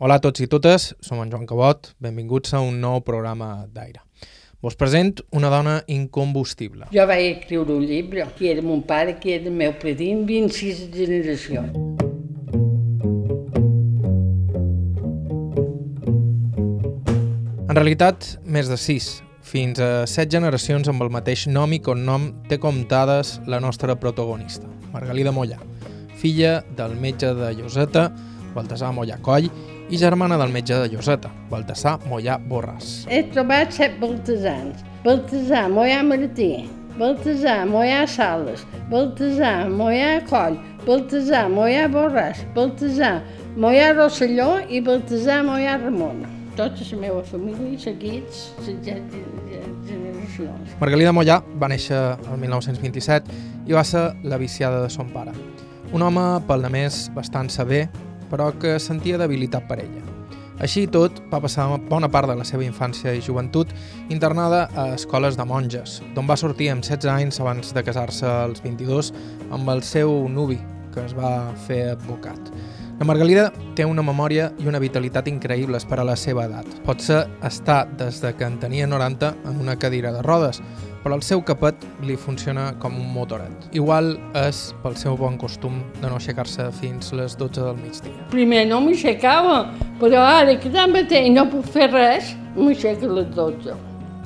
Hola a tots i totes, som en Joan Cabot, benvinguts a un nou programa d'aire. Vos present una dona incombustible. Jo vaig escriure un llibre, que era mon pare, que era el meu predint, 26 generacions. En realitat, més de 6, fins a 7 generacions amb el mateix nom i cognom té comptades la nostra protagonista, Margalida Mollà, filla del metge de Lloseta, Baltasar Mollà Coll, i germana del metge de Lloseta, Baltasar Mollà Borràs. He trobat set baltasans. Baltasar Mollà Martí, Baltasar Mollà Sales, Baltasar Mollà Coll, Baltasar Mollà Borràs, Baltasar Mollà Rosselló i Baltasar Mollà Ramon. Tota la meva família seguits generacions. Margalida Mollà va néixer el 1927 i va ser la viciada de son pare. Un home, pel de més, bastant saber, però que sentia debilitat per ella. Així i tot, va passar bona part de la seva infància i joventut internada a escoles de monges, d'on va sortir amb 16 anys abans de casar-se als 22 amb el seu nuvi, que es va fer advocat. La Margalida té una memòria i una vitalitat increïbles per a la seva edat. Pot ser estar des de que en tenia 90 en una cadira de rodes, però el seu capet li funciona com un motoret. Igual és pel seu bon costum de no aixecar-se fins les 12 del migdia. Primer no m'aixecava, però ara que tant mateix no puc fer res, m'aixeco a les 12.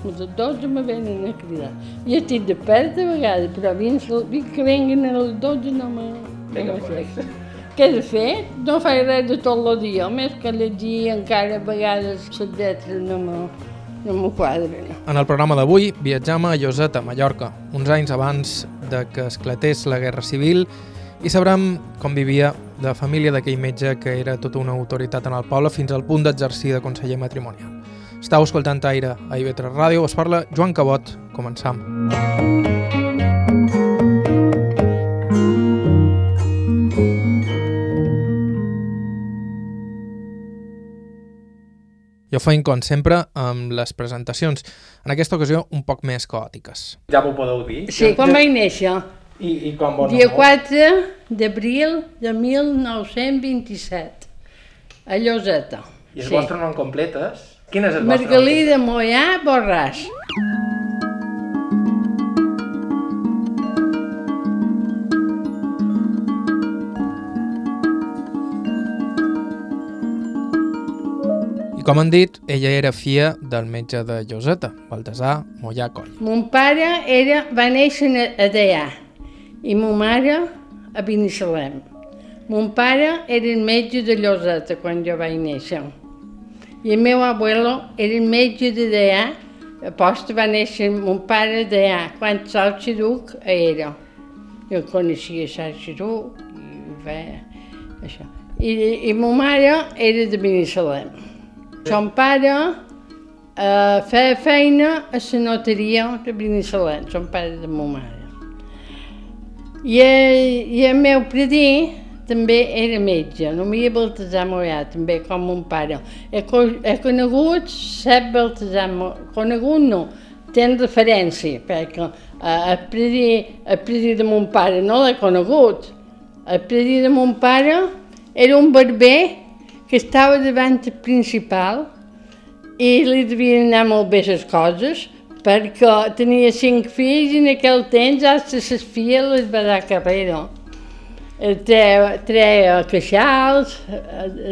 A les 12 me venen a cridar. Jo estic de perd a vegades, però fins que venguen a les 12 no m'aixeco. Què he de fer? No faig res de tot el dia, més que llegir encara a vegades les lletres no me, no me quadren. En el programa d'avui viatjam a Lloseta, Mallorca, uns anys abans de que esclatés la Guerra Civil i sabrem com vivia de família d'aquell metge que era tota una autoritat en el poble fins al punt d'exercir de conseller matrimonial. Estau escoltant Aire a IB3 Ràdio, us parla Joan Cabot. Començam. Jo feim, com sempre, amb les presentacions. En aquesta ocasió, un poc més caòtiques. Ja m'ho podeu dir? Sí, quan vaig néixer? I, i com vos Dia aneu? 4 d'abril de 1927, a Lloseta. I el vostre nom complet és? Quin és el vostre Margalida Mollà Borràs. Com han dit, ella era filla del metge de Lloseta, Baltasar Mollà Coll. Mon pare era, va néixer a a Deià i ma mare a Binissalem. Mon pare era el metge de Lloseta quan jo vaig néixer. I el meu abuelo era el metge de Deià. Aposta va néixer mon pare a Deià, quan Sal Xiruc era. Jo coneixia Sal Xiruc i feia això. I, i ma mare era de Binissalem. Son pare uh, feia feina a la notaria de Binissalem, son pare de ma mare. I, I el meu predí també era metge, només Baltasar Mollà, també com mon pare. He, he conegut set Baltasar Mollà, conegut no, ten referència, perquè uh, el, predí, el predí de mon pare no l'he conegut. El predí de mon pare era un barber que estava davant el principal i li devien anar molt bé les coses, perquè tenia cinc fills i en aquell temps hasta les filles les va dar carrera. Eh, Treia, treia queixals, eh,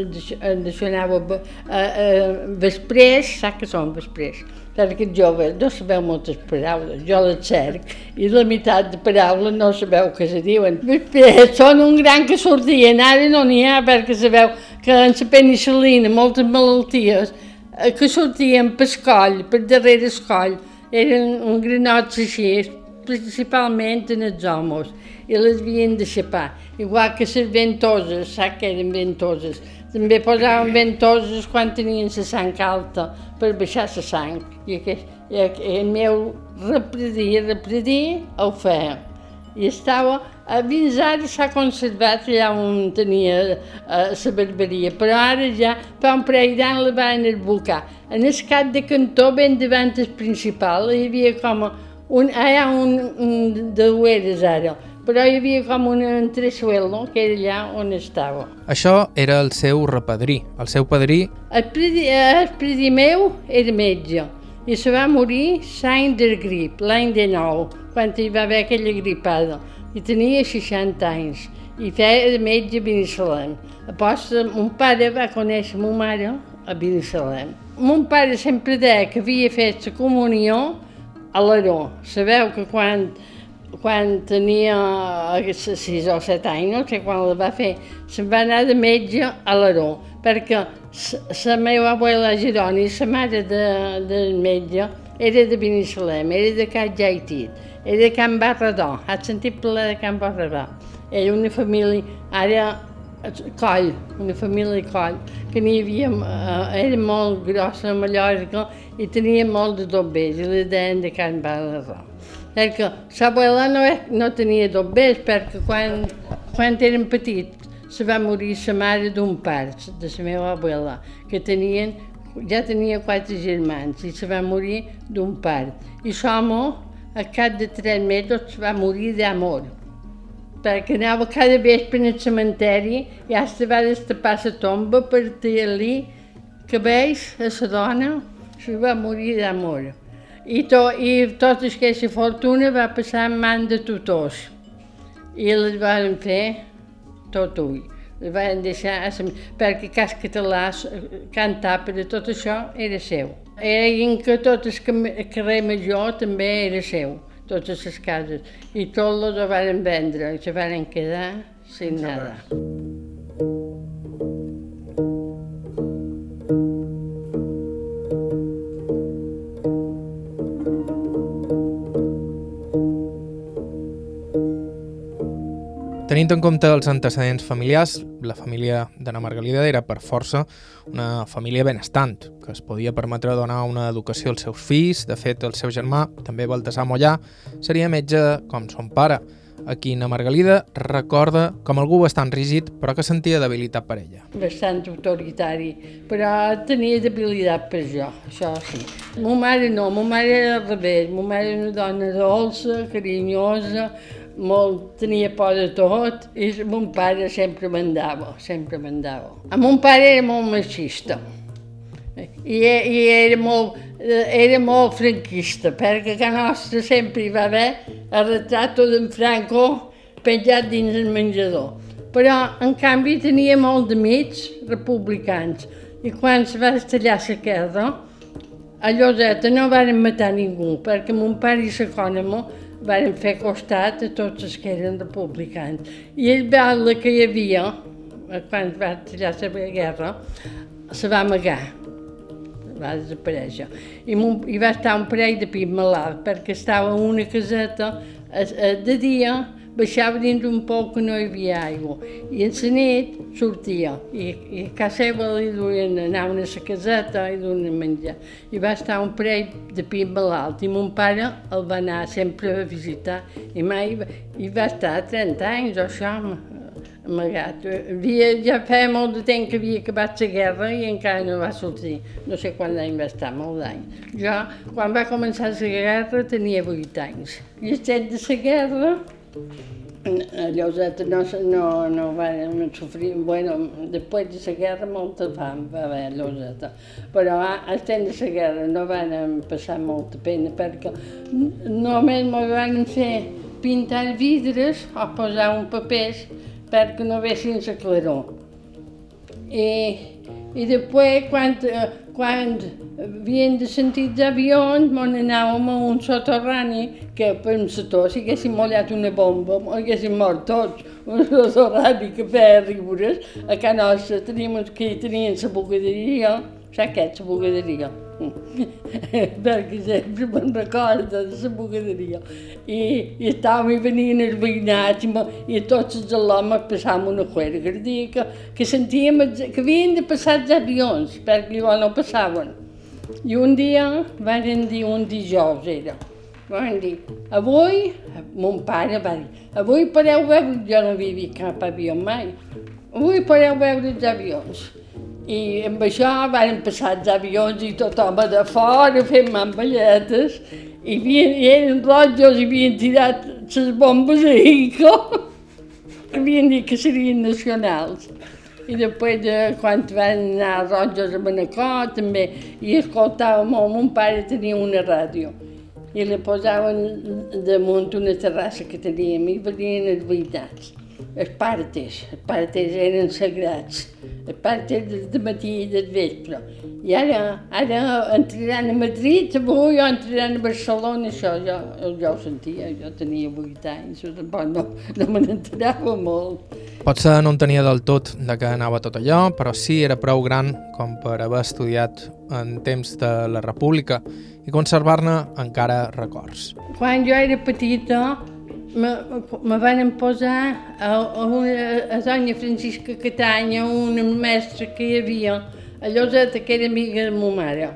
eh, d'això anava eh, vesprers, sap que són vesprers? Perquè aquests joves no sabeu moltes paraules, jo les cerc, i la meitat de paraules no sabeu què se diuen. Vesprers són un gran que sortien, ara no n'hi ha perquè sabeu que en la penicil·lina, moltes malalties, eh, que sortien per escoll, per darrere escoll, eren un granots així, principalment en els homes, i les havien de xapar. Igual que les ventoses, sap que eren ventoses. També posaven ventoses quan tenien la sang alta per baixar la sang. I, aquest, i el meu repredí, repredí, ho feia. I estava, a fins ara s'ha conservat allà on tenia eh, la barberia, però ara ja fa un parell d'anys la van advocar. En el cap de cantó, ben davant el principal, hi havia com un, hi ha un, un de dueres ara, però hi havia com un entresuelo, que era allà on estava. Això era el seu repadrí. El seu padrí El predi, el predi meu era metge i se va morir l'any del grip, l'any de nou, quan hi va haver aquella gripada. I tenia 60 anys i feia de metge a Binissalem. Aposta, mon pare va conèixer ma mare a Binissalem. Mon pare sempre deia que havia fet la comunió a l'Aró. Sabeu que quan, quan tenia 6 o 7 anys, no sé quan la va fer, se'n va anar de metge a l'Aró, perquè la meva abuela Gironi, la mare de, del metge, era de Binissalem, era de Can Jaitit, era de Can Barradó. Has sentit parlar de Can Barradó? Era una família, ara Coll, una família Coll, que n'hi havia, eh, era molt grossa a Mallorca i tenia molt de dobbers, i li deien de Can Barradó. Perquè l'abuela no, no tenia dobbers, perquè quan, quan eren petits se va morir la mare d'un part, de la meva abuela, que tenien, ja tenia quatre germans, i se va morir d'un part. I l'home, a cap de tres mesos, va morir d'amor perquè anava cada vespre al cementeri i hasta va destapar la tomba per dir-li que veus a la dona se va morir d'amor. I, to, I tota aquesta fortuna va passar en mans de tutors i les van fer tot ull. Les van deixar, perquè cas català, cantar per tot això era seu. Era que tot el carrer major també era seu totes les cases, i tot les ho van vendre, i se van quedar sin nada. Tenint en compte els antecedents familiars, la família d'Anna Margalida era per força una família benestant, que es podia permetre donar una educació als seus fills. De fet, el seu germà, també Baltasar Mollà, seria metge com son pare, a qui Anna Margalida recorda com algú bastant rígid, però que sentia debilitat per ella. Bastant autoritari, però tenia debilitat per jo, això sí. Ma mare no, ma mare era al revés, ma mare era una dona dolça, carinyosa, molt, tenia por de tot i mon pare sempre mandava, sempre mandava. A mon pare era molt machista i, i era, molt, era molt franquista, perquè a nostra sempre hi va haver el retrat d'en Franco penjat dins el menjador. Però, en canvi, tenia molt d'amics republicans i quan se va estallar la guerra, a Lloseta no van matar ningú, perquè mon pare i l'ecònomo van fer costat a tots els que eren republicans. I el batlle que hi havia, quan va tallar la guerra, se va amagar, va desaparèixer. I, I va estar un parell de pit malalt, perquè estava una caseta de dia baixava dins un poc que no hi havia aigua i en la nit sortia i, i a casa seva li duien anar a una caseta i duien menjar i va estar un parell de pit malalt i mon pare el va anar sempre a visitar i mai i va estar 30 anys o això amagat. Havia, ja feia molt de temps que havia acabat la guerra i encara no va sortir. No sé quant d'any va estar, molt d'any. Jo, quan va començar la guerra, tenia 8 anys. I estem de la guerra, a Lloseta no, no, no van sofrir, bueno, després de la guerra molta fam va haver a Lloseta, però al temps de la guerra no van passar molta pena perquè només m'ho van fer pintar vidres o posar un papers perquè no vessin la claror. I, i després, quan, quan havien de sentir d'avions, on anàvem a un soterrani que per un sector, si haguéssim mollat una bomba, haguéssim mort tots. Un soterrani que feia rigures, a casa nostra teníem que tenien la bugaderia, saps què la bugaderia? perquè sempre me'n recorda de la bugaderia. I, i estàvem i venien els veïnats i, i tots els homes passàvem una cuera cardíaca que sentíem que havien de passar els avions perquè llavors no passaven. I un dia van dir, un dijous era, van dir, avui, mon pare va dir, avui podeu veure, jo no vist cap avió mai, avui podeu veure els avions. I amb això van passar els avions i tothom de fora fent mamballetes i, havien, i eren rojos i havien tirat les bombes a Ico, havien dit que serien nacionals. I després, de, quan van anar a Roges a Manacor, també hi escoltava molt. Mon pare tenia una ràdio i la posaven damunt una terrassa que teníem i venien els veïnats. Els partes, els partes eren sagrats, els partes de matí i del vespre. I ara, ara entraran a Madrid, avui o entraran a Barcelona, això jo, jo ho sentia, jo tenia 8 anys, tampoc no, no me n'enterava molt. Potser no en tenia del tot de què anava tot allò, però sí era prou gran com per haver estudiat en temps de la República i conservar-ne encara records. Quan jo era petita, me, me van posar a, a, una, a doña Francisca Catanya, una mestra que hi havia a Lloseta, que era amiga de ma mare.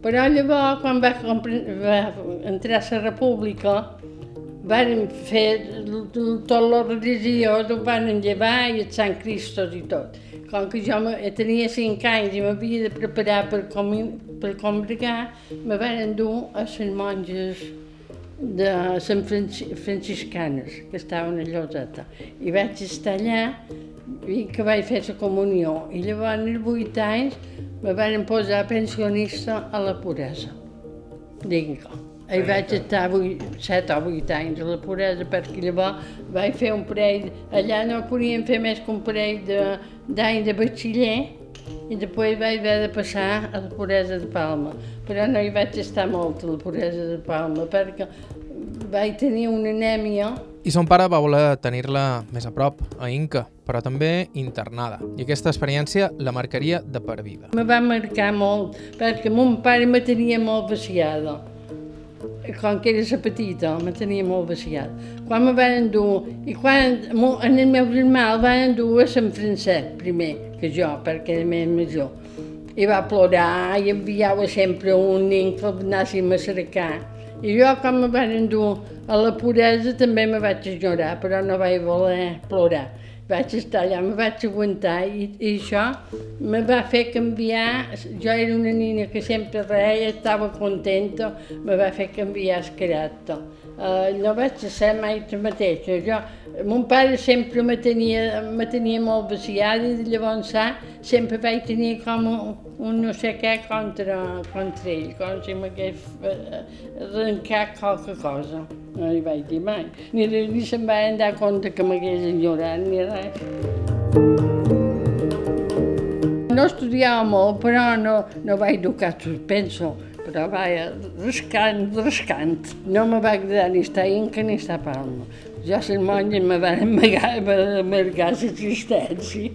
Però llavors, quan va, va entrar a la República, van fer tot la religiós, ho van llevar i el Sant Cristos i tot. Com que jo tenia cinc anys i m'havia de preparar per, com, per congregar, me van endur a les monges de Sant Franciscanes, que estaven a Lloseta. I vaig estar allà i que vaig fer la comunió. I llavors, als vuit anys, me van posar pensionista a la puresa. Digue hi vaig estar 8, 7 o 8 anys a la puresa perquè llavors vaig fer un parell, allà no podíem fer més que un parell d'any de, de batxiller i després vaig haver de passar a la puresa de Palma. Però no hi vaig estar molt a la puresa de Palma perquè vaig tenir una anèmia. I son pare va voler tenir-la més a prop, a Inca, però també internada. I aquesta experiència la marcaria de per vida. Me va marcar molt, perquè mon pare me tenia molt vaciada quan que era petita, me tenia molt vaciat. Quan me van endur, i quan en el meu germà el van endur a Sant Francesc primer, que jo, perquè era més major. I va plorar i enviava sempre un nen que anàssim a cercar. I jo, quan me van endur a la puresa, també me vaig enyorar, però no vaig voler plorar vaig estar allà, me vaig aguantar i, i això me va fer canviar, jo era una nina que sempre reia, estava contenta, me va fer canviar el caràcter. Uh, no vaig ser mai la mateixa. Jo, mon pare sempre me tenia, me tenia molt vaciada i llavors sempre vaig tenir com un, un no sé què contra, contra ell, com si m'hagués arrencat qualque cosa. No li vaig dir mai. Ni, ni se'n va dar compte que m'hagués enyorat ni res. No estudiava molt, però no, no vaig educar suspenso però vaja, rascant, rascant. No me va agradar ni estar Inca ni estar a Palma. Ja les monges me van amargar l'existència.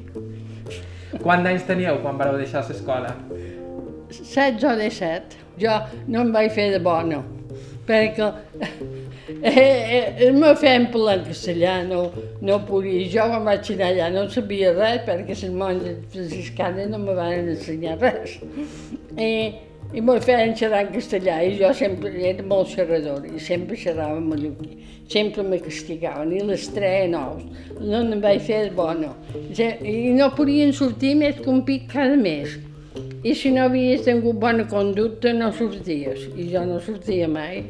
Quants anys teníeu quan vareu deixar l'escola? 16 o 17. Jo no em vaig fer de bona, perquè eh, eh, el meu fem en castellà no, no podia. Jo quan vaig anar allà no sabia res perquè les monges franciscanes no me van ensenyar res. I, i m'ho feien xerrar en castellà i jo sempre era molt xerradora i sempre xerrava mallorquí. Sempre me castigaven i les tres nous. No em vaig fer bona. I no podien sortir més que un pic cada mes. I si no havies tingut bona conducta no sorties. I jo no sortia mai.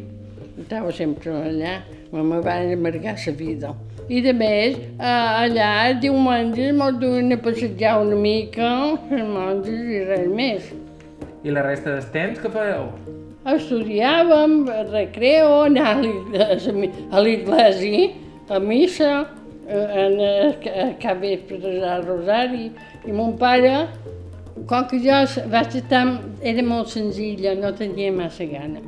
Estava sempre allà. Me van amargar la vida. I de més, allà diumenges me'l duen a passejar una mica, els monges i res més. I la resta del temps què fèieu? Estudiàvem, recreo, anar a l'església, a missa, en a cap vespre rosari. I mon pare, com que jo vaig estar, era molt senzilla, no tenia massa gana.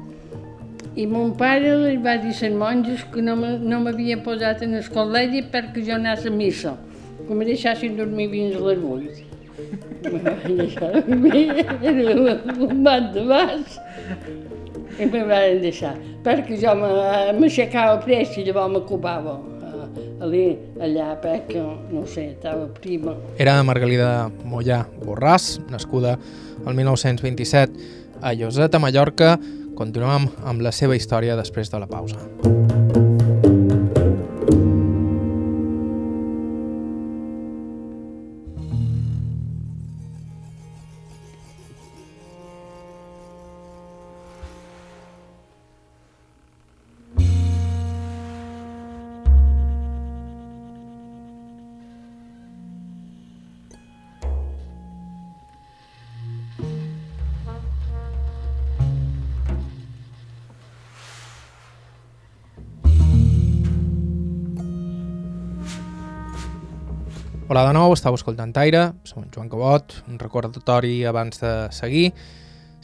I mon pare li va dir a monges que no m'havia posat en el col·legi perquè jo anés a missa, que me deixassin dormir fins a les 8 era un bat de baix i me van deixar, perquè jo m'aixecava pressa i llavors m'ocupava allà perquè, no sé, estava prima. Era Margalida Mollà Borràs, nascuda el 1927 a Lloset, a Mallorca. Continuem amb la seva història després de la pausa. Hola de nou, estàu escoltant Aire, som en Joan Cabot, un recordatori abans de seguir.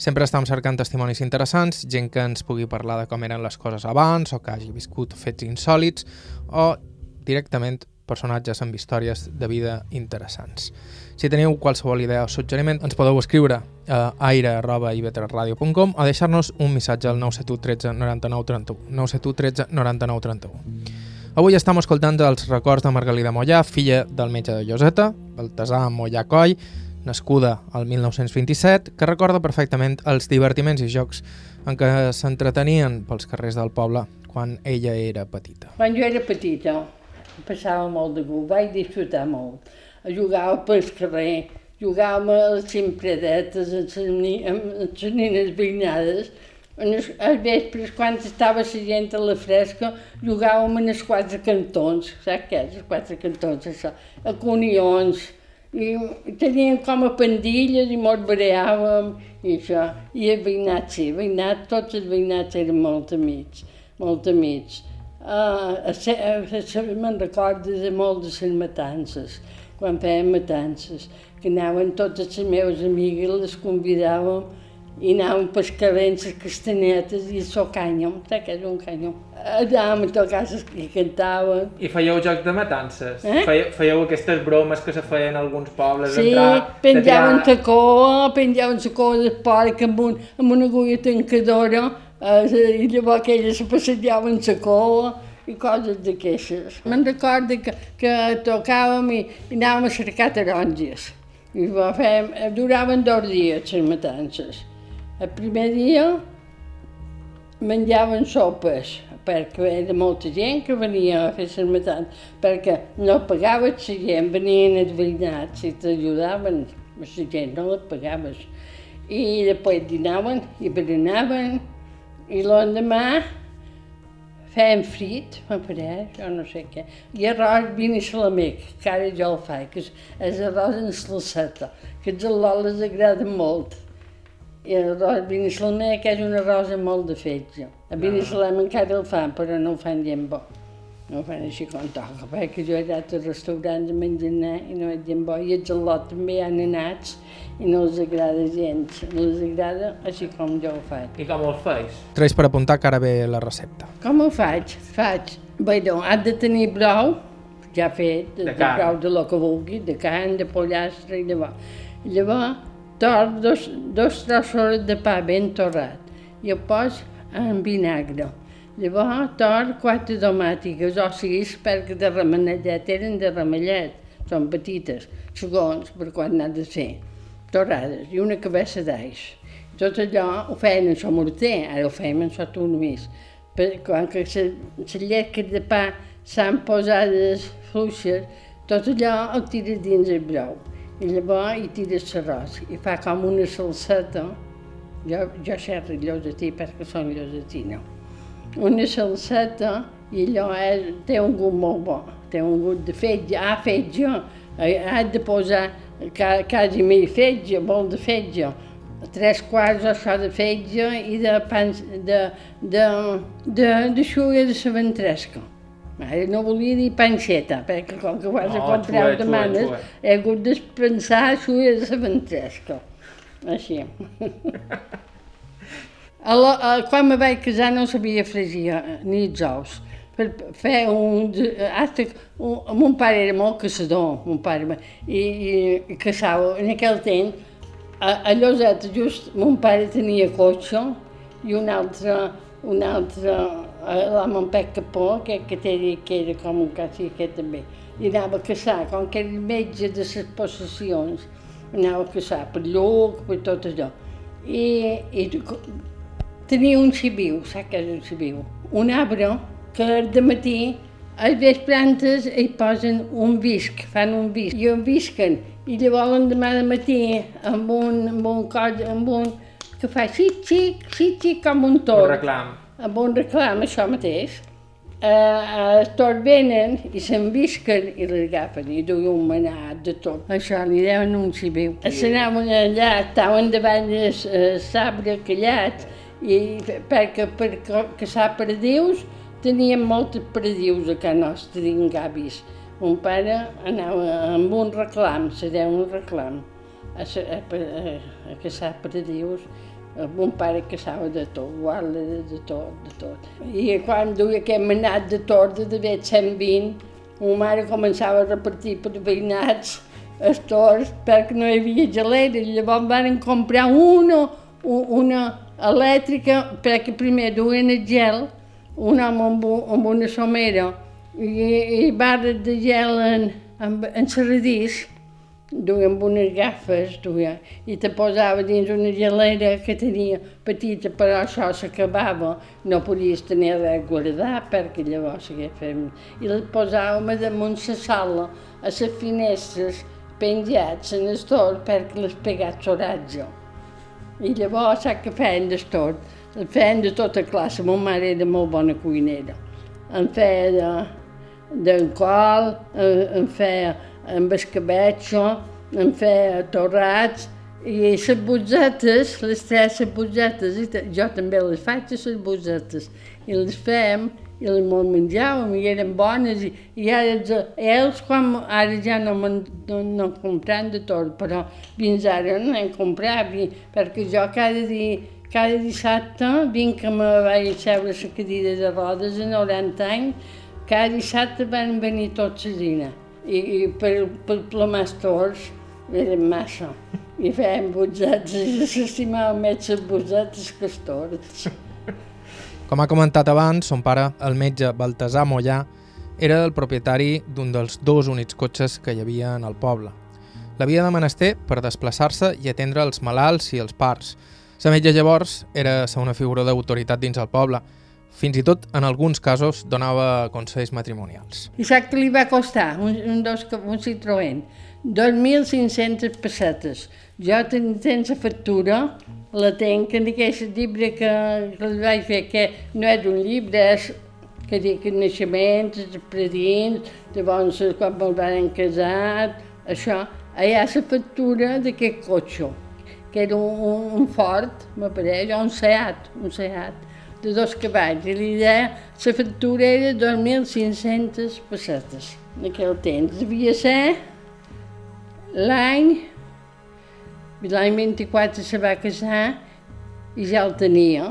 Sempre estem cercant testimonis interessants, gent que ens pugui parlar de com eren les coses abans o que hagi viscut fets insòlids o directament personatges amb històries de vida interessants. Si teniu qualsevol idea o suggeriment, ens podeu escriure a aire.ivetresradio.com o deixar-nos un missatge al 971 13 99 31. 971 13 99 31. Avui estem escoltant els records de Margalida Mollà, filla del metge de Lloseta, Baltasar Mollà Coll, nascuda al 1927, que recorda perfectament els divertiments i jocs en què s'entretenien pels carrers del poble quan ella era petita. Quan jo era petita, passava molt de gust, vaig disfrutar molt. Jugava pel carrer, jugàvem a les cimpredetes, amb les nines veïnades, als vespres, quan estava la gent a la fresca, jugàvem en els quatre cantons, saps què els quatre cantons, això, a conions, i, teníem com a pandilles i mos bareàvem, i això, i el veïnat, sí, el veïnat, tots els veïnats eren molt amics, molt amics. Uh, me'n recordo de molt de les matances, quan fèiem matances, que anaven totes les meves amigues, les convidàvem i anàvem pels carrers les castanyetes i el saps què és un canyom? Anàvem a tocar i cantàvem. I fèieu joc de matances? Eh? Fèieu, fèieu aquestes bromes que se feien en alguns pobles? Sí, d'entrar, penjaven de la coa, penjaven la coa del porc amb, un, amb una agulla tancadora eh, i llavors aquelles se passejaven coa i coses d'aquestes. Me'n recordo que, que tocàvem i, i anàvem a cercar taronges. I fèiem, duraven dos dies les matances. El primer dia menjaven sopes, perquè era molta gent que venia a fer les matances, perquè no pagaves la gent, venien els veïnats i t'ajudaven, la gent no la pagaves. I després dinaven i berenaven, i l'endemà feien frit, m'apareix, o no sé què, i arròs vini salamec, que ara jo el faig, que és, és arròs en salseta, que els al·loles agraden molt. I l'arròs Binissalmer, que és una rosa molt de fetge. A Binissalem encara el fan, però no ho fan gent bo. No ho fan així com toca, perquè jo he anat a restaurants a menjar i no és gent bo. I els al·lot també han anats i no els agrada gens. No els agrada així com jo ho faig. I com el feis? Tres per apuntar que ara ve la recepta. Com ho faig? Faig. Bé, doncs, has de tenir brou, ja fet, de, De de brou de lo que vulgui, de carn, de pollastre i llavors. Llavors, tor dos, dos trossos de pa ben torrat i el pos en vinagre. Llavors, tor quatre tomàtiques o sis perquè de remenellet eren de remellet, són petites, segons per quan n'ha de ser, torrades, i una cabeça d'eix. Tot allò ho feien en so morter, ara ho fèiem en so només. Per, quan que les llesques de pa s'han posades fluixes, tot allò ho tires dins el brou. I llavors hi tires l'arròs i fa com una salseta. Jo, jo xerro llosetí perquè són llosetina. Una salseta i allò és, té un gust molt bo, té un gust de fetge, ah, fetge, eh, has de posar quasi mig fetge, molt de fetge, tres quarts això de fetge i de, pan, de, de, de, de xuga de la ventresca. Ara no volia dir panceta, perquè com que de No, comprar xue, xue, demanes, xue. he hagut de pensar xuga de la ventresca. Així. A la, a, quan me vaig casar no sabia fregir eh, ni els ous. Per fer un... Hasta, un, mon pare era molt caçador, mon pare, i, i, i caçava. En aquell temps, a, a Lloset, just, mon pare tenia cotxe i un altre, un altre, en Pec Capó, que, que, té, que era com un cací aquest també, i anava a caçar, com que era metge de les possessions, anava a caçar per Lluc, per tot allò. I, i tenia un xiviu, saps què és un xiviu? Un arbre que de matí els vesprantes hi posen un visc, fan un visc, i un visquen, i llavors l'endemà de matí amb un, amb un cos, amb un que fa xic-xic, xic-xic com un Un tort reclam. Amb un reclam, això mateix, eh, els torts venen i s'envisquen i l'agafen i duien un manat de tot. Això li deuen un xiviu. S'anaven allà, estaven davant del eh, sabre callat i perquè per ca- caçar perdius teníem moltes perdius a casa nostra, dins gavis. Mon pare anava amb un reclam, se deia un reclam, a, a, a, a caçar perdius. Mon pare caçava de tot, guarda de tot, de tot. I quan duia aquest manat de torda de vet 120, ma mare començava a repartir per veïnats els tords perquè no hi havia gelera. Llavors van comprar una, una elèctrica perquè primer duien el gel, un home amb, amb una somera i, i barres de gel en, en, en serradís, duia amb unes gafes, duia, i te posava dins una gelera que tenia petita, però això s'acabava, no podies tenir res guardat perquè llavors s'hagués fet... I les posàvem a damunt la sala, a les finestres, penjats en el tot perquè les pegats l'oratge. I llavors sap què feien de tot? El feien de tota classe. Ma mare era molt bona cuinera. En feia de, d'en col, en, en feia amb escabetxo, en feia torrats, i les botzetes, les tres botzetes, i ta- jo també les faig, les botzetes, i les fem, i les menjàvem, i eren bones, i, i ara ells, quan, ara ja no, no, no compran de tot, però fins ara no n'hem comprat, vi- perquè jo cada dia, cada dissabte vinc que me vaig seure la cadira de rodes a 90 anys, cada dissabte van venir tots a dinar. I, i per, per plomar els eren massa. I fèiem botzetes, i s'estimava més les botzetes que els tords. Com ha comentat abans, son pare, el metge Baltasar Mollà, era el propietari d'un dels dos únics cotxes que hi havia en el poble. L'havia de menester per desplaçar-se i atendre els malalts i els parts. La metge llavors era una figura d'autoritat dins el poble. Fins i tot, en alguns casos, donava consells matrimonials. Què li va costar? Un, un, dos, un Citroën. 2.500 pessetes. Jo ten, tens la factura, la tenc en aquest llibre que, que li vaig fer, que no és un llibre, és que dic naixements, expedients, llavors quan me'l van casar, això. Allà la factura d'aquest cotxe, que era un, un, un Ford, m'apareix, o un Seat, un Seat, de dos cavalls. I li deia, la factura era 2.500 pessetes. En aquell temps devia ser l'any, l'any 24 se va casar i ja el tenia,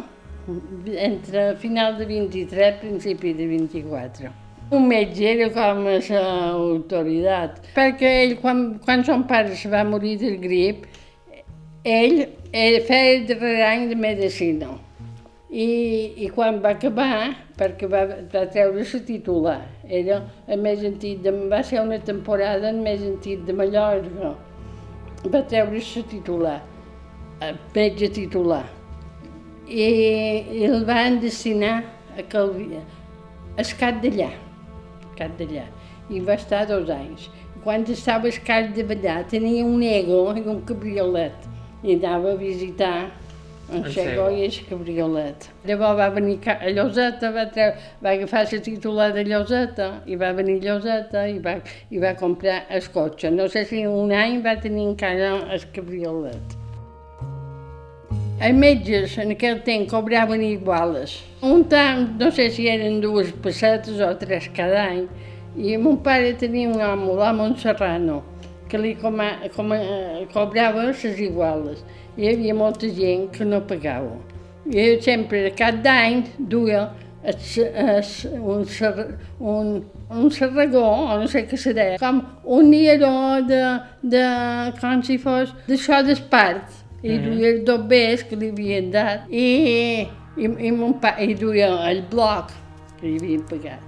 entre final de 23 principi de 24. Un metge era com a l'autoritat, perquè ell, quan, quan son pare se va morir del grip, ell, ell feia el darrer any de medicina. I, I quan va acabar, perquè va, va treure-se titular, era el més antic, de, va ser una temporada el més antic de Mallorca, va treure-se titular, metge titular. I, i el van destinar a Calvi, a Escat d'allà, Escat d'allà, i va estar dos anys. Quan estava Escat d'allà tenia un ego i un cabriolet, i anava a visitar en En Xego Xego. i el cabriolet. Llavors va venir a Lloseta, va, treu, va agafar la titular de Lloseta i va venir a Lloseta i va, i va comprar el cotxe. No sé si un any va tenir encara el cabriolet. Els metges en aquell temps cobraven iguales. Un tant, no sé si eren dues pessetes o tres cada any, i mon pare tenia un amo, l'amo Serrano, que li coma, coma, cobrava les iguales. Hi havia molta gent que no pagava. I ell sempre, cada any, duia es, es, un, ser, un, un serragó, o no sé què se deia, com un nieró de, de, com si fos, d'això d'espart. I duia els dobbers que li havien dat. I, i, i, mon pa, i duia el bloc que li havien pagat.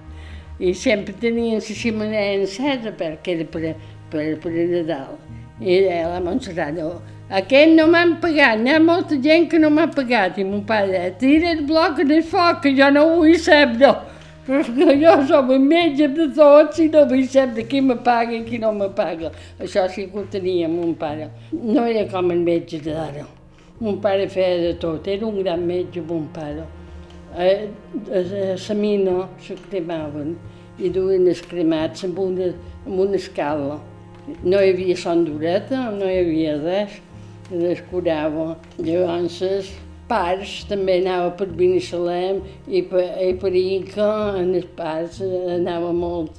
I sempre tenien la xemeneia encesa perquè era per, per, per Nadal. I la Montserrat, "No, aquest no m'han pagat, n'hi ha molta gent que no m'ha pagat. I mon pare tira el bloc en el foc, que jo no vull saber. Perquè jo som el metge de tots i no vull saber qui me paga i qui no me paga. Això sí que ho tenia mon pare. No era com el metge d'ara. Mon pare feia de tot, era un gran metge, mon pare. Eh, a, a la mina se cremaven i duien els cremats amb una, amb una escala. No hi havia sondoreta, no hi havia res, les curava. Llavors, els pares també anava per Binissalem i per, i per Inca, en els pares anava molt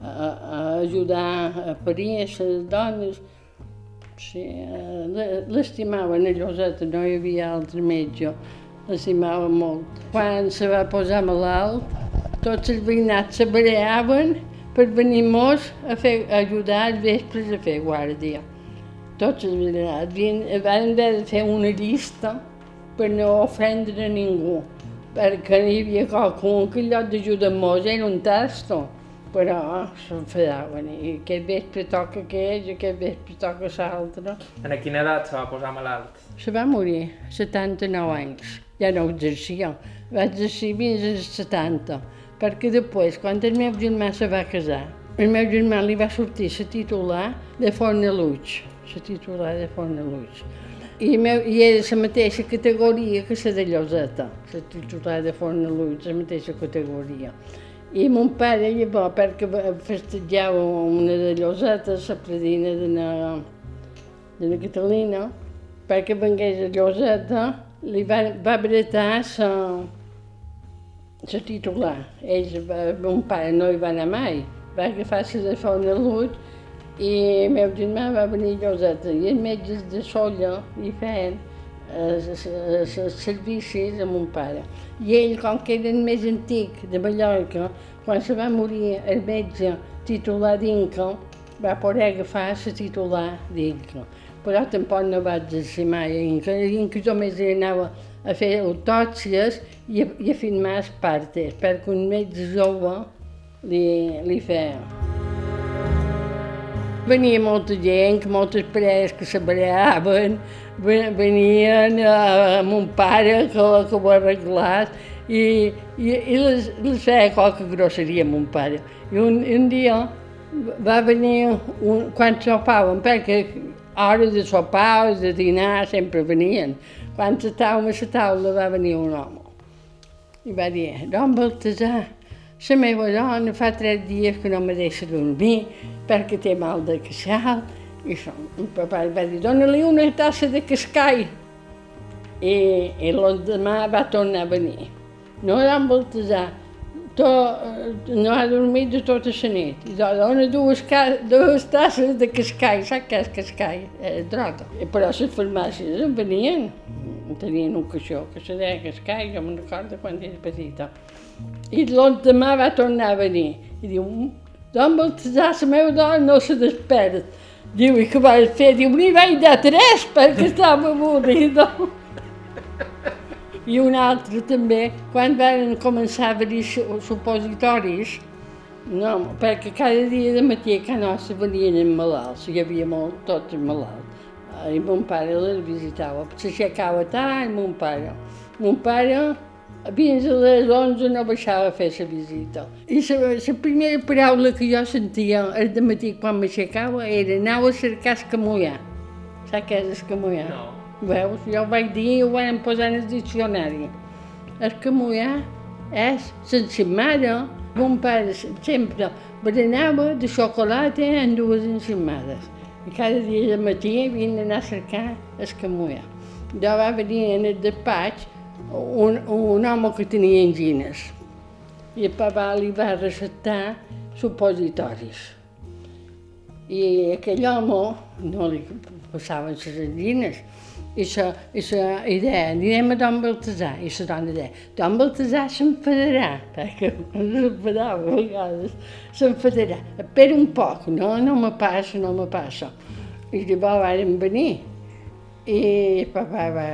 a, a ajudar a parir les dones. Sí, eh, le- l'estimaven a Lloseta, no hi havia altre metge. L'estimaven molt. Quan se va posar malalt, tots els veïnats se bareaven per venir mos a, fer, a ajudar als vespres a fer guàrdia. Tots els veïnats. Havien, de fer una llista per no ofendre ningú, perquè hi havia qualcun que en lloc d'ajudar-nos era un tasto, però s'enfadaven i aquest vespre toca aquell, aquest vespre toca l'altre. En quina edat se va posar malalt? Se va morir a 79 anys, ja no exercia, va exercir fins als 70, perquè després, quan el meu germà se va casar, el meu germà li va sortir la titular de Fornaluig, la titular de Fornaluig. I, meu, I era la mateixa categoria que la de Lloseta, la titular de Fornaluig, la mateixa categoria. I mon pare, llavors, perquè va- festejava una de Lloseta, la predina de la, de la Catalina, perquè vengués a Lloseta, li va, va bretar la, la titular. Ells, mon pare no hi va anar mai, va agafar la de Font Lut i germà va venir Lloseta i els metges de Solla li feien els, servicis a mon pare. I ell, com que era el més antic de Mallorca, quan se va morir el metge titular d'Inca, va poder agafar la titular d'Inca. Però tampoc no va exercir mai a Inca. A Inca només hi anava a fer autòpsies i a, i a filmar els partes, perquè un metge jove li, li feia. Venia molta gent, moltes parelles que se bareaven, ve- venien a, mon pare que, que ho arreglàs i, i, i les, les feia qualque grosseria mon pare. I un, un dia va venir, un, quan sopàvem, perquè hora de sopar de dinar sempre venien. Quan estàvem a la taula va venir un home i va dir, don Baltasar, la meva dona fa tres dies que no me deixa dormir perquè té mal de. I això, el papà li va dir, dona-li una tassa de cascai. I, i l'endemà va tornar a venir. No, don Baltasar, to, no ha dormit de tota la nit. I do- dona dues, dues tasses de cascai, saps què és cascai? Eh, droga. Però les farmàcies en venien, tenien un caixó que se deia cascai, jo me'n recordo quan era petita. I l'endemà va tornar a venir i diu, don Baltasar, la meva dona no se despert. Diu, i què vas fer? Diu, n'hi vaig dar tres perquè estava avorrida. I un altre també, quan van començar a venir su- supositoris, no, perquè cada dia de matí a casa nostra venien els malalts, hi havia molt, tots els malalts. I mon pare les visitava, s'aixecava tard, mon pare. Mon pare, fins a les 11 no baixava a fer la visita. I la, primera paraula que jo sentia el matí quan m'aixecava era anau a cercar escamollar. Saps què és escamollar? No. Veus, jo ho vaig dir i ho van posar en el diccionari. Escamollar és s'encimada. Mon pare sempre berenava de xocolata en dues encimades. I cada dia de matí havien d'anar a cercar escamollar. Jo va venir en el despatx un, un home que tenia angines i el papà li va receptar supositoris. I aquell home no li passaven les angines. I la, i idea, anirem a Don Baltasar. I la dona deia, Don Baltasar s'enfadarà, perquè s'enfadava a vegades, s'enfadarà. Espera un poc, no, no me passa, no me passa. I llavors vàrem venir. I el papà va,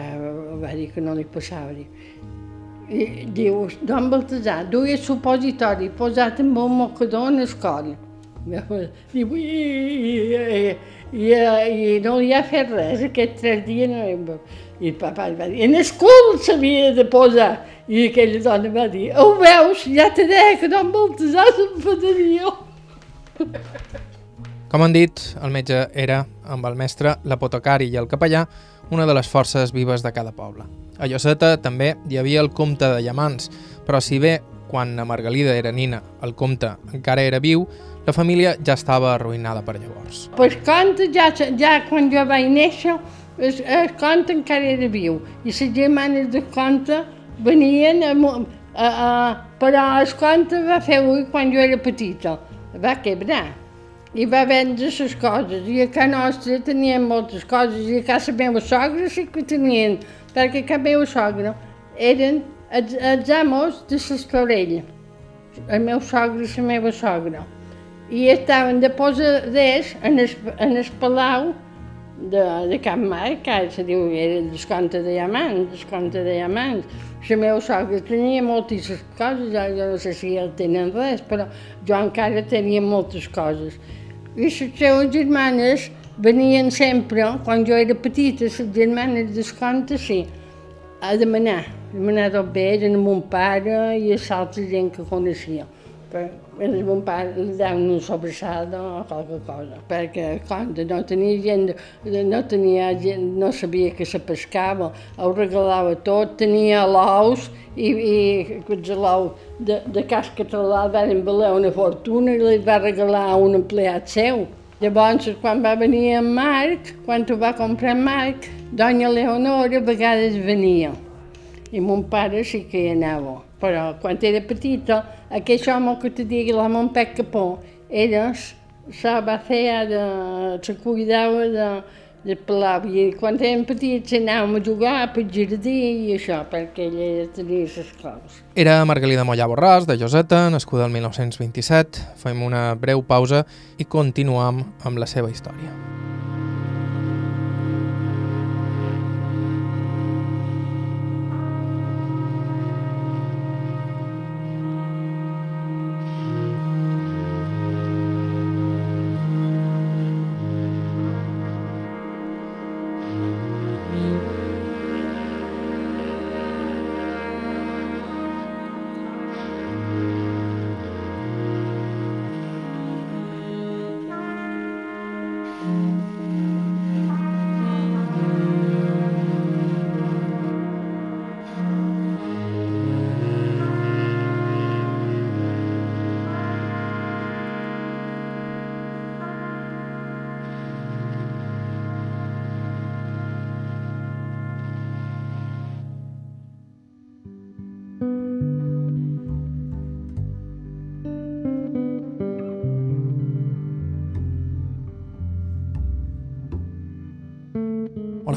va dir que no li passava. Diu, i diu, don Baltasar, duia el supositori posat amb un mocador en el coll. Diu, i, i, i, i, i no li ha fet res, aquests tres dies no hem... I el papà li va dir, en el cul s'havia de posar. I aquella dona va dir, ho veus, ja te deia que don Baltasar s'enfadaria. Com han dit, el metge era, amb el mestre, l'apotecari i el capellà, una de les forces vives de cada poble. A Lloseta també hi havia el comte de Llamans, però si bé, quan a Margalida era nina, el comte encara era viu, la família ja estava arruïnada per llavors. Pues conte, ja, ja quan jo vaig néixer, el, el conte encara era viu. I les germanes de conte venien, a, a, a, però el conte va fer ull quan jo era petita. va quebrar i va vendre les coses. I a casa nostra tenien moltes coses i a casa meva sogra sí que tenien, perquè a casa meva sogra eren els, els amos de l'Estorell, el meu sogre i la meva sogra. I estaven de posaders en el, en el palau de, de Can Marc, que se diu era descompte de diamants, descompte de diamants. La meva sogra tenia moltíssimes coses, jo, no sé si el tenen res, però jo encara tenia moltes coses. I les seves germanes venien sempre, quan jo era petita, les germanes descompte, sí, a demanar, a demanar tot bé, eren a mon pare i a l'altra gent que coneixia. Però a mon pare li daven una sobrassada o qualque cosa, perquè quan no tenia gent, no tenia gent, no sabia que se pescava, ho regalava tot, tenia l'ous i, i aquests l'ou de, de cas català van valer una fortuna i li va regalar a un empleat seu. Llavors, quan va venir en Marc, quan ho va comprar en Marc, doña Leonora a vegades venia. I mon pare sí que hi anava. Però quan era petita, aquest home que te digui la mon pec capó, era la va fer de, se cuidava de, de pelar. I quan érem petits anàvem a jugar pel jardí i això, perquè ella tenia les claus. Era Margalida Mollà Borràs, de Joseta, nascuda el 1927. Fem una breu pausa i continuam amb la seva història.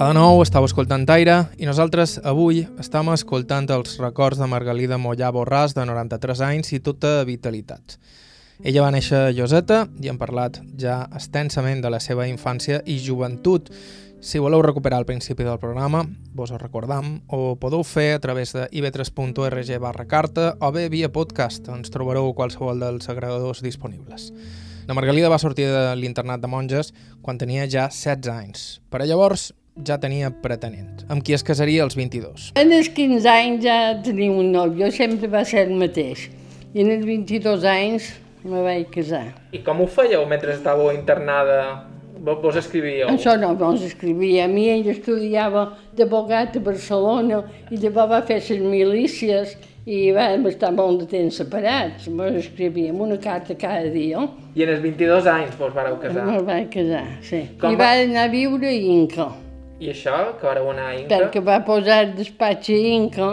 De nou, estàu escoltant Aire i nosaltres avui estem escoltant els records de Margalida Mollà Borràs, de 93 anys i tota vitalitat. Ella va néixer a Lloseta i hem parlat ja extensament de la seva infància i joventut. Si voleu recuperar el principi del programa, vos ho recordam, o podeu fer a través de ib3.org barra carta o bé via podcast, ens trobareu qualsevol dels agregadors disponibles. La Margalida va sortir de l'internat de monges quan tenia ja 16 anys. Per a llavors ja tenia pretenent, amb qui es casaria als 22. En els 15 anys ja tenia un nòvio, sempre va ser el mateix. I en els 22 anys me vaig casar. I com ho fèieu mentre estàveu internada? Vos, vos escrivíeu? Això no, no s'escrivia. A mi ell estudiava d'abogat a Barcelona i llavors va fer les milícies i vam estar molt de temps separats. Ens escrivíem una carta cada dia. I en els 22 anys vos vareu casar? Me vaig casar, sí. Com I va- va anar a viure a Inca, I això, que vareu anar a Inca? perquè va posar el despatx a Inca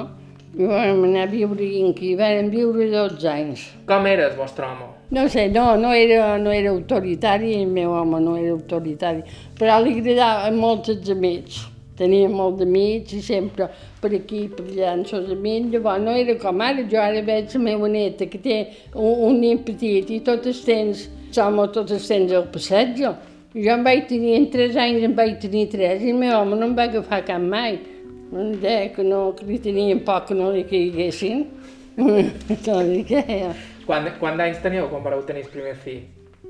i vam anar a viure a Inca i vam viure 12 anys. Com era el vostre home? No sé, no, no era, no era autoritari, el meu home no era autoritari, però li agradaven molt els amics. Tenia molt d'amics i sempre per aquí, per allà, amb els amics. Llavors no era com ara, jo ara veig la meva neta que té un, un nen petit i tot el temps, som tot el temps al passatge. Jo em vaig tenir, en tres anys em vaig tenir tres i el meu home no em va agafar cap mai. Em deia que, no, que li tenien por que no li caiguessin. no li queia. Quant, quant d'anys teníeu quan vareu tenir el primer fill?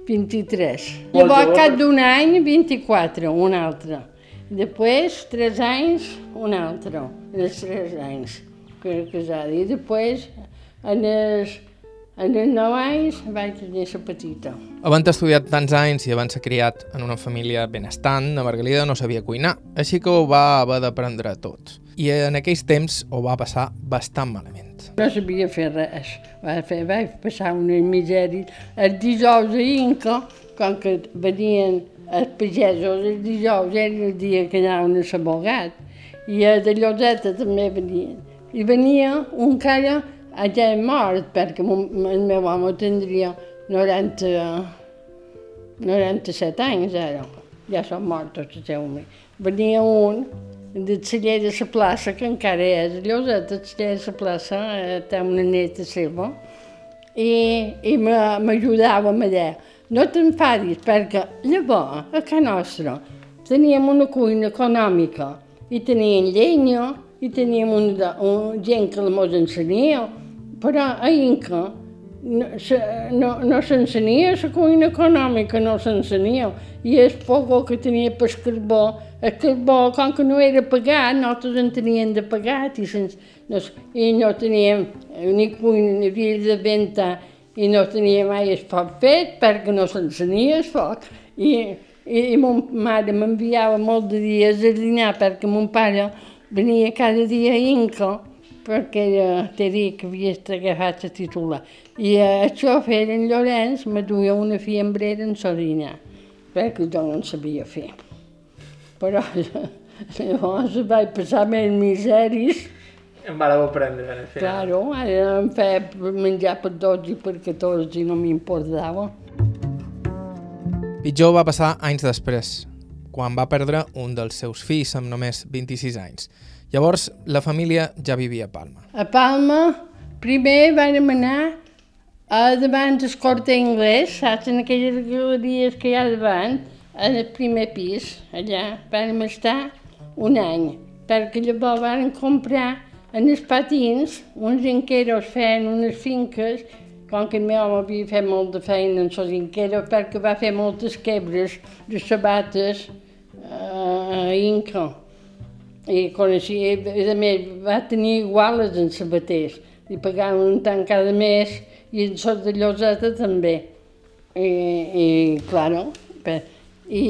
23. Molt Llavors, cap d'un any, 24, un altre. Després, tres anys, un altre. En els tres anys que era casada. I després, en els, en els nou anys, vaig tenir la petita. Havent estudiat tants anys i havent-se criat en una família benestant, la Margalida no sabia cuinar, així que ho va haver d'aprendre tot. I en aquells temps ho va passar bastant malament. No sabia fer res. Va fer, vaig passar unes misèries. Els dijous a Inca, com que venien els pagesos, els dijous era el dia que anaven a l'abogat. I a de Lloseta també venien. I venia un cara ja mort, perquè el meu home tindria 90, 97 anys ara. Ja són morts tots els meus. Venia un de celler de la plaça, que encara és lloseta, el celler de la plaça, té una neta seva, i, i m'ajudava a dir, no t'enfadis, perquè llavors, a casa nostra, teníem una cuina econòmica, i teníem llenya, i teníem un, de- un, gent que mos ensenia, però a Inca no, no, no s'ensenia la cuina econòmica, no s'ensenia. I el fogo que tenia per carbó, el carbó, com que no era pagat, nosaltres en teníem de pagat i, sens, no, i no teníem ni cuina ni havia de venta i no tenia mai el foc fet perquè no s'encenia el foc. I, i, i mon mare m'enviava molt de dies a dinar perquè mon pare venia cada dia a Inca perquè era, te dic que havia agafat la titular. I eh, el xofer, en Llorenç, me duia una fiambrera en Sardina, perquè jo no en sabia fer. Però llavors vaig passar més miseris. Em vareu aprendre al final. Claro, ara em feia menjar per 12 i per 14 i no m'importava. Pitjor va passar anys després, quan va perdre un dels seus fills amb només 26 anys. Llavors, la família ja vivia a Palma. A Palma, primer vam anar a davant del corte anglès, saps, en aquelles galeries que hi ha davant, el primer pis, allà. Vam estar un any, perquè llavors vam comprar en els patins uns inqueros feien unes finques, com que el meu home havia fet molt de feina en els inqueros, perquè va fer moltes quebres de sabates eh, a Inca i coneixia, a més va tenir iguales en sabaters, li pagaven un tant cada mes i en sort de lloseta també. I, i claro, pe- i,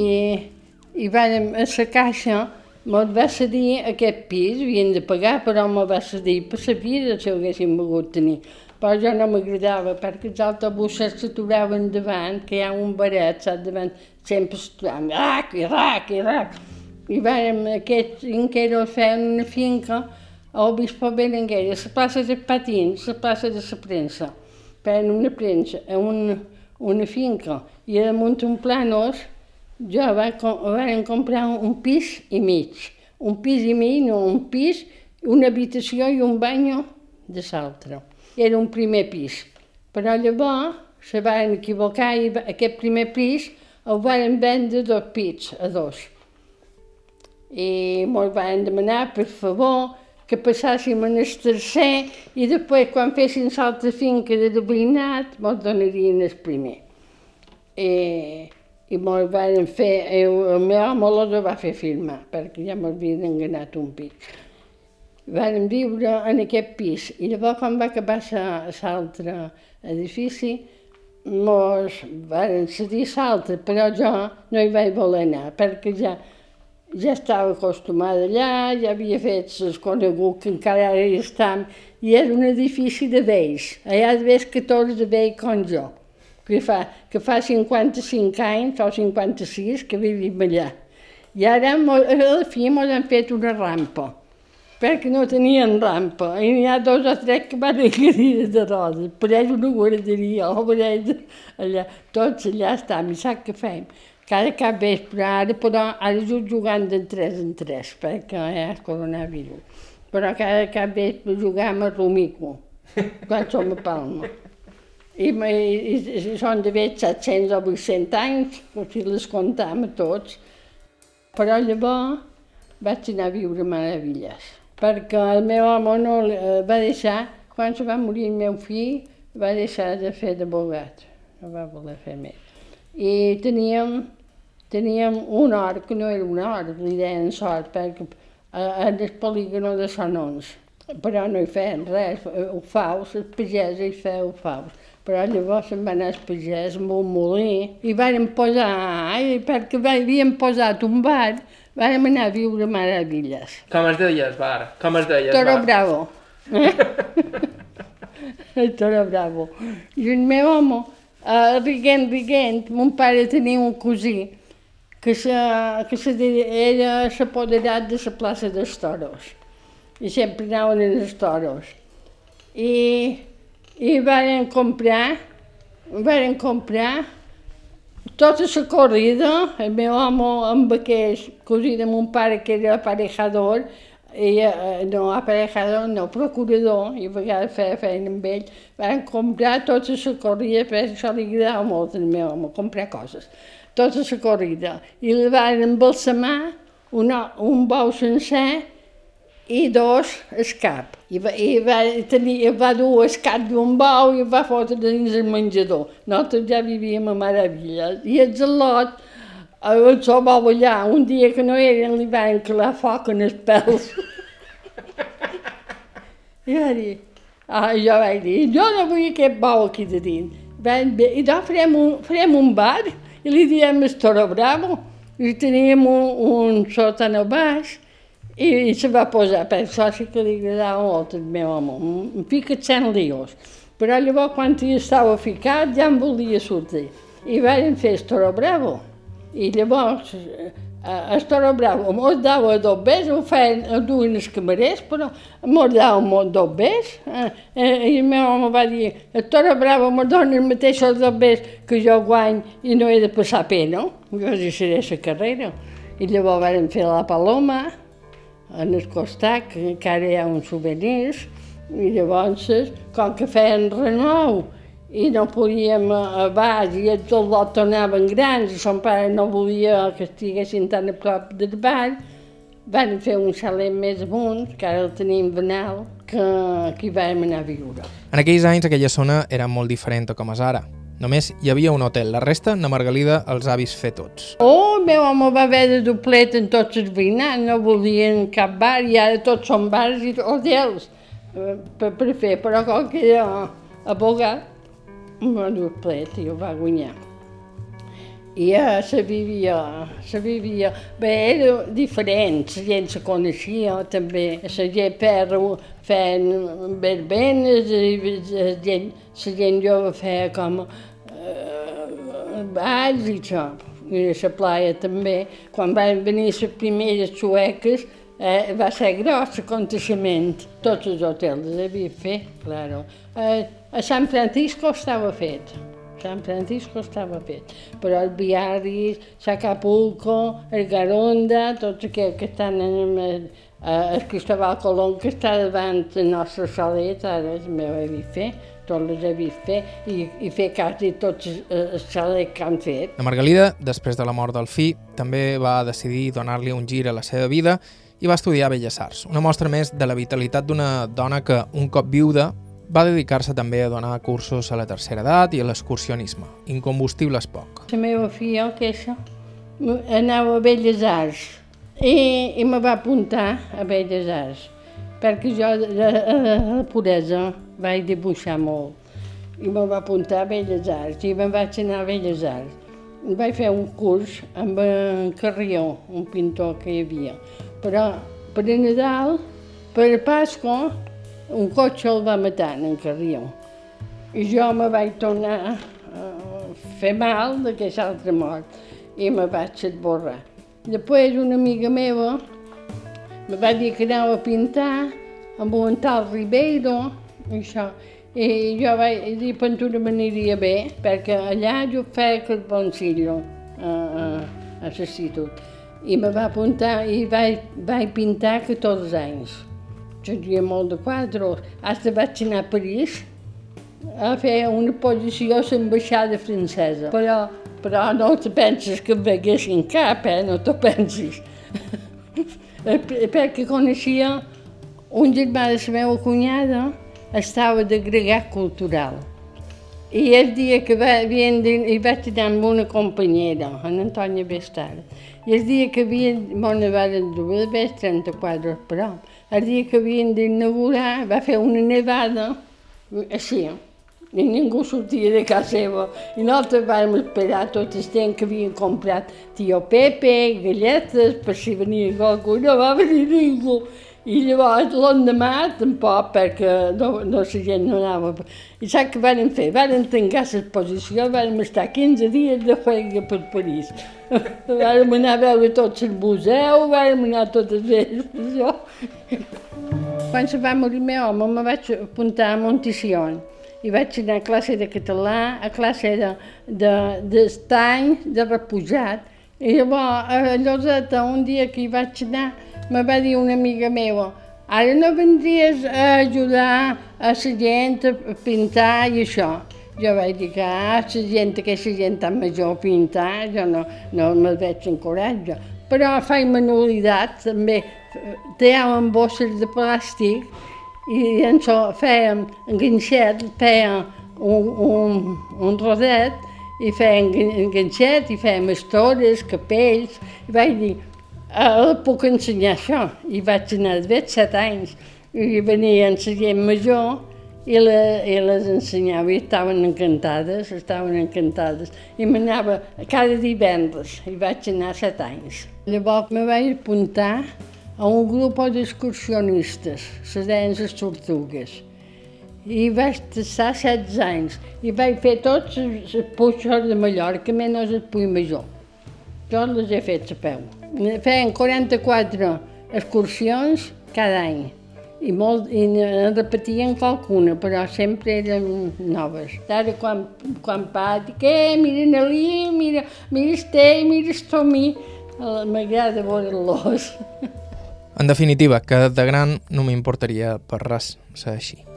i vàrem a la caixa, mos va cedir aquest pis, havien de pagar, però me va cedir per la vida si ho haguéssim volgut tenir. Però jo no m'agradava perquè els autobusos s'aturaven davant, que hi ha un baret, saps, davant, sempre s'aturaven, rac, i rac, i rac. I vàrem, aquests inqueros feien una finca al Bispo Berenguer, a la plaça de Patins, a la plaça de la premsa. Feien una premsa, a una, una finca, i damunt un planos jo va, vam comprar un pis i mig. Un pis i mig, no, un pis, una habitació i un banyo de l'altre. Era un primer pis. Però llavors se van equivocar i aquest primer pis el van vendre dos pits, a dos i ens van demanar, per favor, que passàssim el tercer i després, quan fessin l'altra finca de veïnat, ens donarien el primer. I, i ens van fer, el meu els va fer firmar, perquè ja m'havien enganat un pis. Vàrem viure en aquest pis i llavors quan va acabar l'altre edifici mos varen cedir l'altre, però jo no hi vaig voler anar perquè ja, ja estava acostumada allà, ja havia fet els coneguts que encara ara hi estan, i era un edifici de vells, allà de vells 14 de vells com jo, que fa, que fa 55 anys o 56 que vivim allà. I ara a la fi ens han fet una rampa, perquè no tenien rampa, i n'hi ha dos o tres que van a cadires de rodes, ells una guarderia, o ells allà, tots allà estem, i sap què fem? Cada cap vespre, ara, però ara jo jugant de 3 en 3, perquè hi ha coronavirus. Però cada cap vespre jugam a Rumico, quan som a Palma. I, i, i, són d'haver 700 o 800 anys, si les comptam a tots. Però llavors vaig anar a viure a Meravilles, perquè el meu home no eh, va deixar, quan se va morir el meu fill, va deixar de fer d'abogat, no va voler fer més. I teníem, teníem un hort, que no era un hort, li deien sort, perquè eh, en el polígono de Sonons, però no hi feien res, eh, ho faus, el pagès hi ho faus. Però llavors se'n va anar el pagès amb un molí i vàrem posar, ai, perquè havíem posat un bar, vàrem anar a viure a Meravilles. Com es deia el bar? Com es deia el Toro bar? Bravo. El Toro Bravo. I el meu home, uh, riguent, riguent, mon pare tenia un cosí que, se, que se, era s'apoderat de la plaça dels toros. I sempre anaven en els toros. I, i van comprar Varen comprar tota la corrida, el meu home amb aquest cosí de mon pare que era aparejador, i, no aparejador, no, procurador, i a vegades feia feina amb ell, van comprar tota la corrida, perquè això li agradava molt al meu home, comprar coses, tota la corrida. I li van embalsamar una, un bou sencer i dos el cap. I va, i va, tenir, va dur el cap d'un bou i va fotre dins el menjador. Nosaltres ja vivíem a meravella. I el gelot, el seu bou allà, un dia que no eren, li van calar foc en els pèls. I va dir, ah, jo vaig dir, jo no vull aquest bou aquí de dins. Van, bé, I doncs farem un, farem un bar i li diem el Toro Bravo. I teníem un, un sòtan a baix i, i se va posar, per sí que li agradava molt al meu home, un picat sent lios. Però llavors, quan hi estava ficat, ja em volia sortir. I van fer el Toro Bravo. I llavors, Toro Bravo mos dava dos bes, ho feien, ho duien els camarers, però mos dava dos bes. Eh, eh, I el meu home va dir, el Toro Bravo me dona els mateixos bes que jo guany i no he de passar pena. Jo deixaré la carrera. I llavors vam fer la Paloma, en el costat, que encara hi ha uns souvenirs, i llavors, com que feien renou, i no podíem a baix i del lot tornaven grans i son pare no volia que estiguessin tan a prop del bar, van fer un xalet més amunt, que ara el tenim venal, que aquí vam anar a viure. En aquells anys aquella zona era molt diferent a com és ara. Només hi havia un hotel, la resta, na Margalida els ha vist fer tots. Oh, el meu home va haver de doblet en tots els veïnats, no volien cap bar i ara tots són bars i hotels eh, per, per fer, però com que era abogat, va doblet i ho va guanyar. I ja se vivia, se vivia, bé, era diferent, la gent se coneixia també, la gent perra feien verbenes, la gent, la gent jove feia com eh, balls i això. I a la playa també, quan van venir les primeres sueques, eh, va ser gros l'aconteixement. Tots els hotels els havia fet, claro. Eh, a San Francisco estava fet. San Francisco estava fet, però el Biarritz, Acapulco, el Garonda, tots aquells que estan en el, eh, el Cristóbal Colón, que està davant del nostre solet, ara meu he vist fer, tots les he vist fer, i, i fer quasi tots els xalets que han fet. La Margalida, després de la mort del fill, també va decidir donar-li un gir a la seva vida i va estudiar Belles Arts, una mostra més de la vitalitat d'una dona que, un cop viuda, va dedicar-se també a donar cursos a la tercera edat i a l'excursionisme. Incombustible és poc. La meva filla, que això, anava a Belles Arts i, i me va apuntar a Belles Arts perquè jo a, a la puresa vaig dibuixar molt i me va apuntar a Belles Arts i me'n vaig anar a Belles Arts. Vaig fer un curs amb en Carrió, un pintor que hi havia, però per Nadal, per Pasqua, un cotxe el va matar en Carrió. I jo me vaig tornar a fer mal d'aquesta altra mort i me vaig esborrar. Després una amiga meva me va dir que anava a pintar amb un tal Ribeiro, i això. I jo vaig dir que pintura m'aniria bé, perquè allà jo feia carboncillo a, a, a l'institut. I me va apuntar i vaig, vaig pintar 14 anys tenia molt de quadros. Hasta vaig anar a París a fer una posició a l'ambaixada francesa. Però, però no te penses que veguessin cap, eh? No te pensis. Perquè coneixia un germà de la meva cunyada, estava d'agregat cultural. I el dia que va, havien de, hi vaig anar amb una companyera, en Antònia Bestar, i el dia que havien, bona van dur, d'haver 34 però, el dia que havien d'inaugurar va fer una nevada, així, i ningú sortia de casa seva. I nosaltres vam esperar tot el temps que havien comprat tio Pepe, galletes, per si venia qualcú, no va venir ningú. I llavors l'endemà tampoc, perquè no, no la gent no anava. I saps què van fer? Van tancar l'exposició, van estar 15 dies de feina per París. Vam anar a veure tot el museu, vam anar a totes les Quan se va morir meu home, me vaig apuntar a Montición i vaig anar a classe de català, a classe de, de, d'estany, de repujat. I llavors, a Lloseta, un dia que hi vaig anar, me va dir una amiga meva, ara no vendries a ajudar a la gent a pintar i això. Jo vaig dir que ah, la gent, aquesta gent tan major a pintar, jo no, no me'l veig encoratge. Però faig manualitat, també treuen bosses de plàstic i en això fèiem enganxet, fèiem un, un, un rodet i fèiem enganxet i fèiem estores, capells, i vaig dir, ah, puc ensenyar això. I vaig anar de set anys i venia la gent major i, la, i les ensenyava i estaven encantades, estaven encantades. I m'anava cada divendres i vaig anar set anys. Llavors me vaig apuntar a un grup d'excursionistes, se deien les tortugues. I vaig estar 16 anys i vaig fer tots els puixos de Mallorca, menys el Puig Major. Jo les he fet a peu. Feien 44 excursions cada any i, molt, i en repetien qualcuna, però sempre eren noves. Ara quan, quan pa, dic, eh, mira Nelly, mira, mira Esther, mira Estomi, m'agrada veure-los. En definitiva, que de gran no m'importaria per res ser així.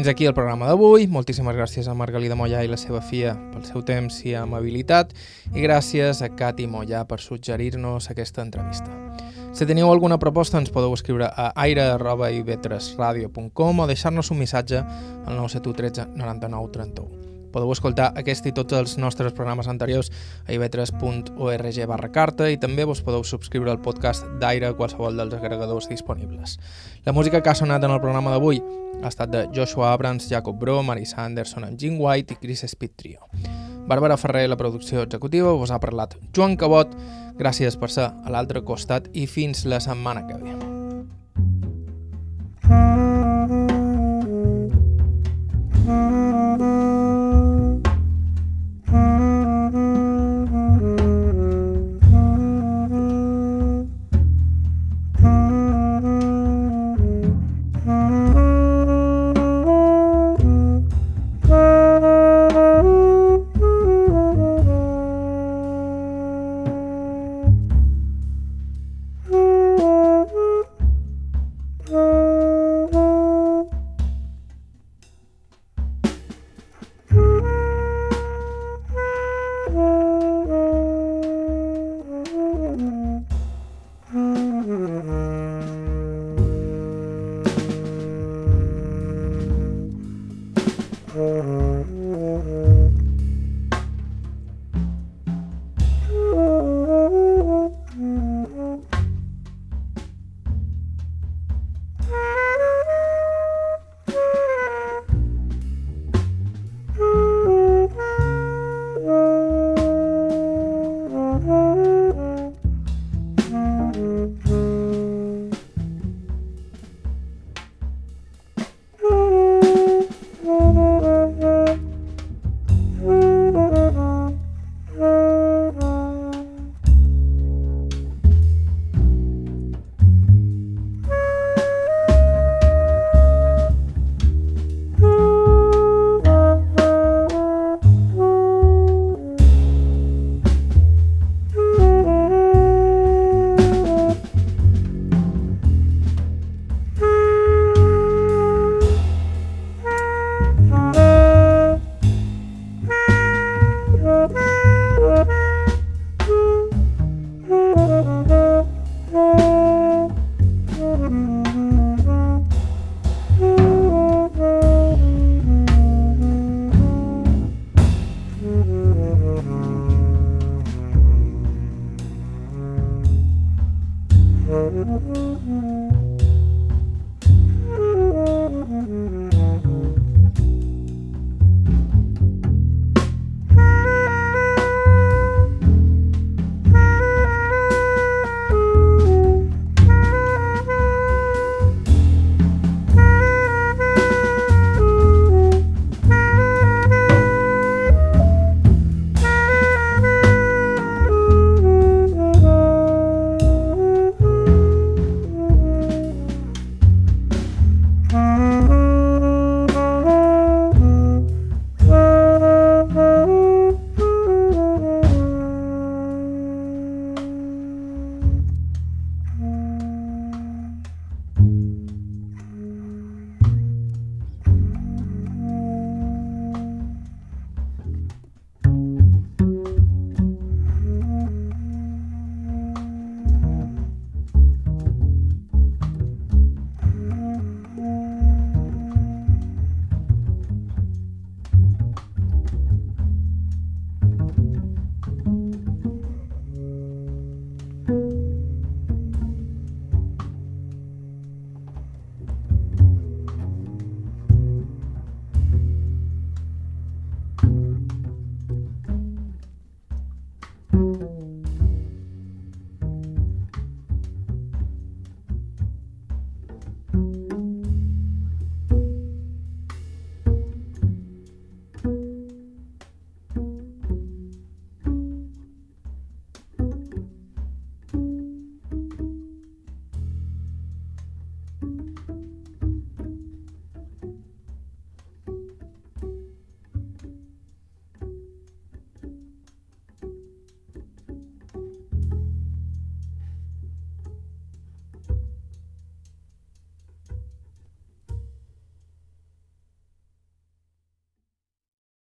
Fins aquí el programa d'avui. Moltíssimes gràcies a Margalida Mollà i la seva filla pel seu temps i amabilitat i gràcies a Cati Mollà per suggerir-nos aquesta entrevista. Si teniu alguna proposta ens podeu escriure a aire.ivetresradio.com o deixar-nos un missatge al 971 13 99 31. Podeu escoltar aquest i tots els nostres programes anteriors a ivetres.org barra carta i també vos podeu subscriure al podcast d'Aire a qualsevol dels agregadors disponibles. La música que ha sonat en el programa d'avui ha estat de Joshua Abrams, Jacob Bro, Marisa Anderson, en Jim White i Chris Speed Trio. Bàrbara Ferrer, la producció executiva, vos ha parlat Joan Cabot. Gràcies per ser a l'altre costat i fins la setmana que ve.